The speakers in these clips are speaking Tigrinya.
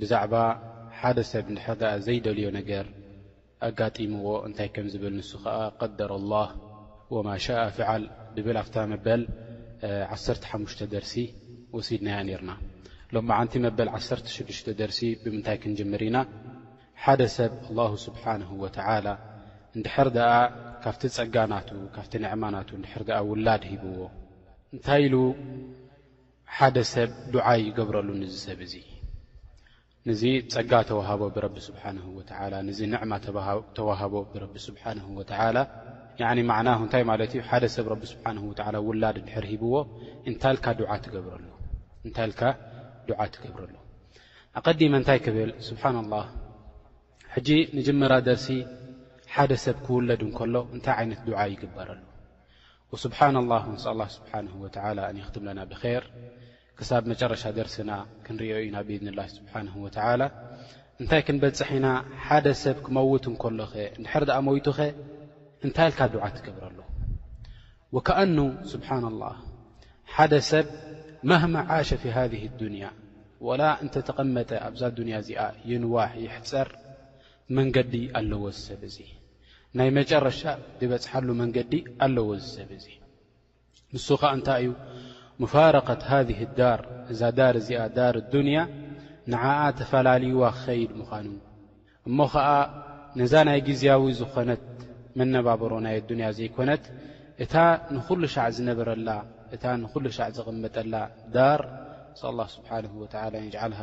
ብዛዕባ ሓደ ሰብ እንድሕር ደኣ ዘይደልዮ ነገር ኣጋጢምዎ እንታይ ከም ዝብል ንሱ ከኣ ቀደረ ኣላህ ወማ ሻኣ ፍዓል ድብል ኣብታ መበል ዓሰርተ ሓሙሽተ ደርሲ ወሲድናያ ኔርና። ሎምዓንቲ መበል ዓሰርተ ሽዱሽተ ደርሲ ብምንታይ ክንጅምር ኢና? ሓደ ሰብ ኣላሁ ስብሓነሁ ወተዓላ እንድሕር ደኣ ካብቲ ጸጋ ናቱ ካብቲ ንዕማ ናቱ እንድሕር ደኣ ውላድ ሂብዎ እንታይ ኢሉ ሓደ ሰብ ዱዓ ይገብረሉ ንዚ ሰብ እዚ ንዚ ጸጋ ተዋሃቦ ብረቢ ስብሓንሁ ወተዓላ ንዚ ንዕማ ተዋሃቦ ብረቢ ስብሓንሁ ወተዓላ ያዕኒ ማዕናሁ እንታይ ማለት እዩ ሓደ ሰብ ረቢ ስብሓንሁ ወተዓላ ውላድ ድሕር ሂብዎ እንታይ ኢልካ ዱዓ ትገብረሉ እንታይ ኢልካ ዱዓ ትገብረሉ ኣቐዲመ እንታይ ክብል ስብሓና ላህ ሕጂ መጀመራ ደርሲ ሓደ ሰብ ክውለድ እንከሎ እንታይ ዓይነት ዱዓ ይግበረሉ ወሱብሓን ላህ ምስ ኣላህ ስብሓንሁ ወተዓላ ኣን የኽትምለና ብኼር ክሳብ መጨረሻ ደርስና ክንሪኦ ኢና ብኢድንላህ ስብሓንሁ ወተዓላ እንታይ ክንበጽሕ ኢና ሓደ ሰብ ክመውት እንከሎኸ እንድሕር ድኣ ሞይቱኸ እንታይ ኢልካ ዱዓ ትገብረሉ ወከኣኑ ስብሓና ላህ ሓደ ሰብ ማህማ ዓሸ ፊ ሃذ ዱንያ ወላ እንተ ተቐመጠ ኣብዛ ዱንያ እዚኣ ይንዋሕ ይሕፀር መንገዲ ኣለዎ እዚ ሰብ እዚ ናይ መጨረሻ ድበጽሓሉ መንገዲ ኣለዎ እዚ ሰብ እዚ ንሱ ኸኣ እንታይ እዩ ሙፋረቀት ሃዚህ ዳር እዛ ዳር እዚኣ ዳር ዱንያ ንዓኣ ተፈላልይዋ ክኸይድ ምዃኑ እሞ ኸኣ ነዛ ናይ ግዝያዊ ዝኾነት መነባብሮ ናይ ኣዱንያ ዘይኮነት እታ ንዅሉ ሻዕ ዝነበረላ እታ ንዅሉ ሻዕ ዝቕመጠላ ዳር ንስ ኣላ ስብሓንሁ ወተዓላ የጅዓልሃ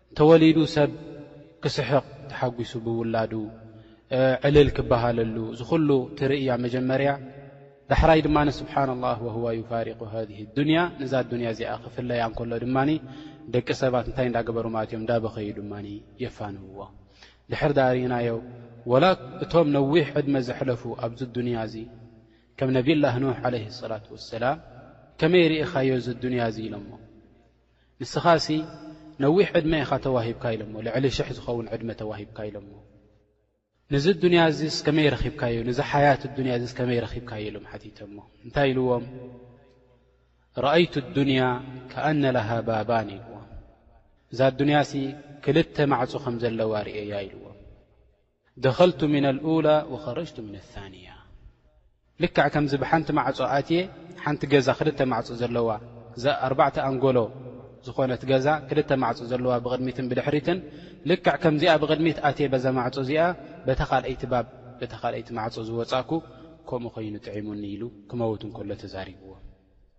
ተወሊዱ ሰብ ክስሕቕ ተሓጒሱ ብውላዱ ዕልል ክበሃለሉ እዚ ኩሉ ትርእያ መጀመርያ ዳሕራይ ድማ ስብሓን ላህ ወህዋ ዩፋሪቁ ሃዚህ ዱንያ ነዛ ዱንያ እዚኣ ክፍለያ እንከሎ ድማ ደቂ ሰባት እንታይ እንዳገበሩ ማለት እዮም እንዳበኸዩ ድማ የፋንውዎ ድሕር ዳኣ ርኢናዮ ወላ እቶም ነዊሕ ዕድመ ዘሕለፉ ኣብዚ ዱንያ እዚ ከም ነብላህ ኖህ ዓለይህ ሰላት ወሰላም ከመይ ርኢኻዮ እዚ ዱንያ እዚ ኢሎሞ ንስኻሲ ነዊሕ ዕድመ ኢኻ ተዋሂብካ ኢሎሞ ልዕሊ ሽሕ ዝኸውን ዕድመ ተዋሂብካ ኢሎሞ ንዚ ኣዱንያ እዚስ ከመይ ረኺብካዮ ንዚ ሓያት ኣዱንያ እዚስ ከመይ ረኺብካዮ ኢሎም ሓቲቶሞ እንታይ ኢልዎም ረኣይቱ ኣዱንያ ከኣነ ለሃ ባባን ኢልዎም እዛ ኣዱንያሲ ክልተ ማዕፁ ከም ዘለዋ ርእየያ ኢልዎም ደኸልቱ ምና ኣልኡላ ወኸረጅቱ ምና ኣልሳንያ ልክዕ ከምዚ ብሓንቲ ማዕጾ ኣትየ ሓንቲ ገዛ ክልተ ማዕጾ ዘለዋ እዛ ኣርባዕተ ኣንጎሎ ዝኾነት ገዛ ክልተ ማዕጾ ዘለዋ ብቕድሚትን ብድሕሪትን ልክዕ ከምዚኣ ብቕድሚት ኣትየ በዛ ማዕጾ እዚኣ በታ ካልኣይቲ ባብ በታ ካልኣይቲ ማዕጾ ዝወጻእኩ ከምኡ ኮይኑ ጥዒሙኒ ኢሉ ክመውት እንከሎ ተዛሪብዎ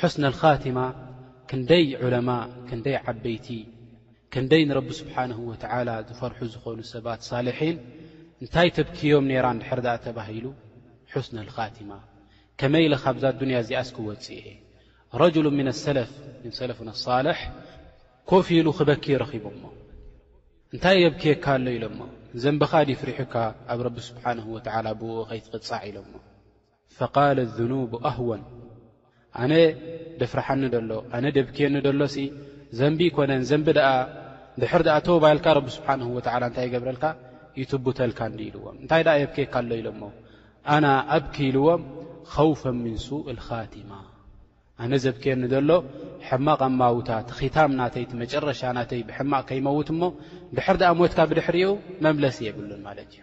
ሑስነል ኻቲማ ክንደይ ዑለማ ክንደይ ዓበይቲ ክንደይ ንረቢ ስብሓነሁ ወተዓላ ዝፈርሑ ዝኾኑ ሰባት ሳልሒን እንታይ ተብክዮም ነይራ እንድሕር ደኣ ተባሂሉ ሑስነል ኻቲማ ከመይ ኢለ ካብዛ ኣዱንያ እዚኣስ ክወጽእ እየ ረጅሉ ምን ኣሰለፍ ምን ሰለፍና ኣሳልሕ ኮፍ ኢሉ ክበኪ ረኺቦሞ እንታይ የብክየካ ኣሎ ኢሎሞ ንዘንበኻ ድዩ ፍሪሑካ ኣብ ረቢ ስብሓንሁ ወተዓላ ብኡ ኸይትቕጻዕ ኢሎሞ ፈቃለ ኣዙኑቡ ኣህወን ኣነ ደፍርሓኒ ደሎ ኣነ ደብክየኒ ደሎሲ ዘንቢ ኣይኮነን ዘንቢ ደኣ ድሕር ደኣ ተውባ ኢልካ ረቢ ስብሓንሁ ወተዓላ እንታይ ይገብረልካ ይትቡተልካ እንዲ ኢልዎም እንታይ ደኣ የብክየካ ኣሎ ኢሎሞ ኣና ኣብኪ ኢልዎም ኸውፈ ምን ሱእ ልካቲማ ኣነ ዘብክየኒ ዘሎ ሕማቕ ኣማውታ እቲ ኺታም ናተይ እቲ መጨረሻ ናተይ ብሕማቕ ከይመውት እሞ ድሕር ደኣ ሞትካ ብድሕሪኡ መምለሲ የብሉን ማለት እዩ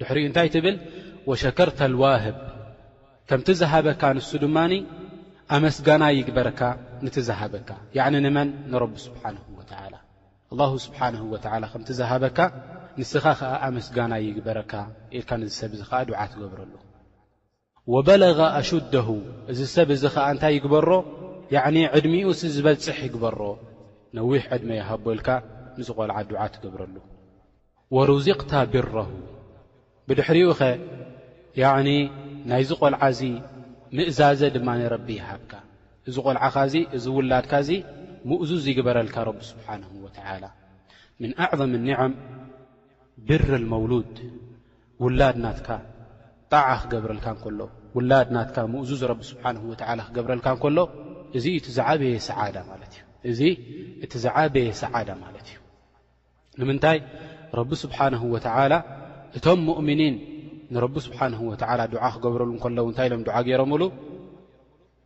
ድሕሪኡ እንታይ ትብል ወሸከርተ ልዋህብ ከምቲ ዝሃበካ ንሱ ድማ ኣመስጋናይ ይግበርካ ንቲ ዝሃበካ ያዕኒ ንመን ንረቢ ስብሓን ወተዓላ ኣላሁ ስብሓንሁ ወተዓላ ከምቲ ዝሃበካ ንስኻ ኸዓ ኣመስጋናይ ይግበረካ ኢልካ ንዝሰብ እዚ ከዓ ዱዓ ትገብረሉ ወበለገ ኣሹደሁ እዚ ሰብ እዚ ኸኣ እንታይ ይግበሮ ያዕኒ ዕድሚኡስ ዝበጽሕ ይግበሮ ነዊሕ ዕድመ ይሃቦ ኢልካ ምስ ቖልዓ ዱዓ ትገብረሉ ወሩዚቅታ ቢረሁ ብድሕሪኡኸ ያዕኒ ናይዚ ቖልዓ እዚ ምእዛዘ ድማ ረቢ ይሃብካ እዚ ቖልዓኻ እዚ እዚ ውላድካ እዚ ሙእዙዝ ይግበረልካ ረቢ ስብሓንሁ ወተዓላ ምን ኣዕዘም ኒዕም ቢር ልመውሉድ ውላድ ናትካ ጣዓ ክገብረልካ እንከሎ፣ ውላድ ናትካ ምእዙዝ ረቢ ስብሓነሁ ወተዓላ ክገብረልካ እንከሎ፣ እዚ እዩ እቲ ዝዓበየ ሰዓዳ ማለት እዩ። እዚ እቲ ዝዓበየ ሰዓዳ ማለት እዩ። ንምንታይ ረቢ ስብሓነሁ ወተዓላ እቶም ሙእሚኒን ንረቢ ስብሓነሁ ወተዓላ ዱዓ ክገብረሉ እንከለዉ እንታይ ኢሎም ዱዓ ገይሮምሉ?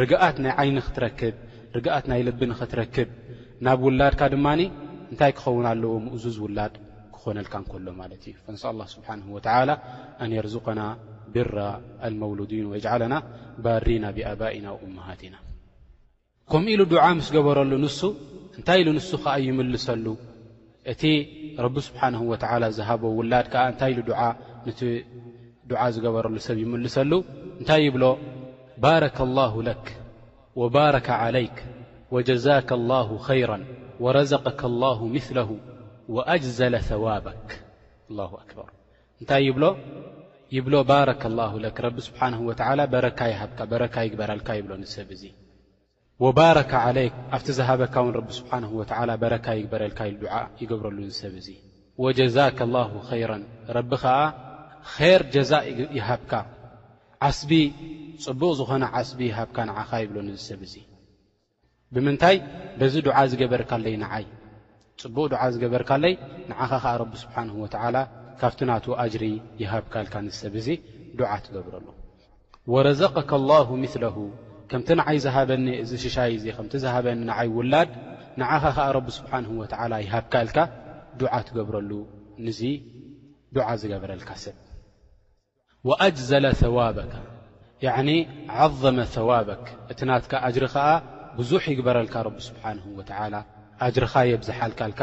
ርግኣት ናይ ዓይኒ ክትረክብ ርግኣት ናይ ልቢ ንኽትረክብ ናብ ውላድካ ድማ እንታይ ክኸውን ኣለዎ ምእዙዝ ውላድ ክኾነልካ እንከሎ ማለት እዩ ፈንስኣል ኣላህ ስብሓነሁ ወተዓላ ኣን የርዙቀና ብራ ኣልመውሉዲን ወየጅዓለና ባሪና ብኣባኢና ወኡመሃቲና ከምኡ ኢሉ ዱዓ ምስ ገበረሉ ንሱ እንታይ ኢሉ ንሱ ኸኣ ይምልሰሉ እቲ ረቢ ስብሓነሁ ወተዓላ ዝሃቦ ውላድ ከኣ እንታይ ኢሉ ዱዓ ንቲ ዱዓ ዝገበረሉ ሰብ ይምልሰሉ እንታይ ይብሎ ባረከ ላሁ ለክ ወባረከ ዓለይክ ወጀዛከ ላሁ ኸይረን ወረዘቀከ ላሁ ምስለሁ ወኣጅዘለ ሰዋበክ ኣላሁ ኣክበር እንታይ ይብሎ ይብሎ ባረከ ላሁ ለክ ረቢ ስብሓነሁ ወተዓላ በረካ ይሃብካ በረካ ይግበረልካ ይብሎ ንሰብ እዚ ወባረከ ዓለይክ ኣብቲ ዝሃበካ ውን ረቢ ስብሓነሁ ወተዓላ በረካ ይግበረልካ ኢሉ ዱዓ ይገብረሉ እዚ ሰብ እዚ ወጀዛከላሁ ኸይረን ረቢ ከኣ ኸር ጀዛእ ይሃብካ ዓስቢ ጽቡቅ ዝኮነ ዓስቢ ይሃብካ ንዓካ ይብሎ ንዚ ሰብ እዚ ብምንታይ በዚ ዱዓ ዝገበርካለይ ንዓይ ጽቡቅ ዱዓ ዝገበርካለይ ንዓካ ከኣ ረቢ ስብሓነሁ ወተዓላ ካብቲ ናቱ ኣጅሪ ይሃብካ ኢልካ ንዚ ሰብ እዚ ዱዓ ትገብረሉ ወረዘቀከ ኣላሁ ምስለሁ ከምቲ ንዓይ ዝሃበኒ እዚ ሽሻይ እዚ ከምቲ ዝሃበኒ ንዓይ ውላድ ንዓኻ ከኣ ረቢ ስብሓንሁ ወተዓላ ይሃብካ ኢልካ ዱዓ ትገብረሉ ንዚ ዱዓ ዝገበረልካ ሰብ ወኣጅዘለ ሰዋበከ ያዕኒ ዓዘመ ሰዋበክ እቲ ናትካ ኣጅሪ ከኣ ብዙሕ ይግበረልካ ረቢ ስብሓንሁ ወተዓላ ኣጅርኻ የብዝሓልካ ኢልካ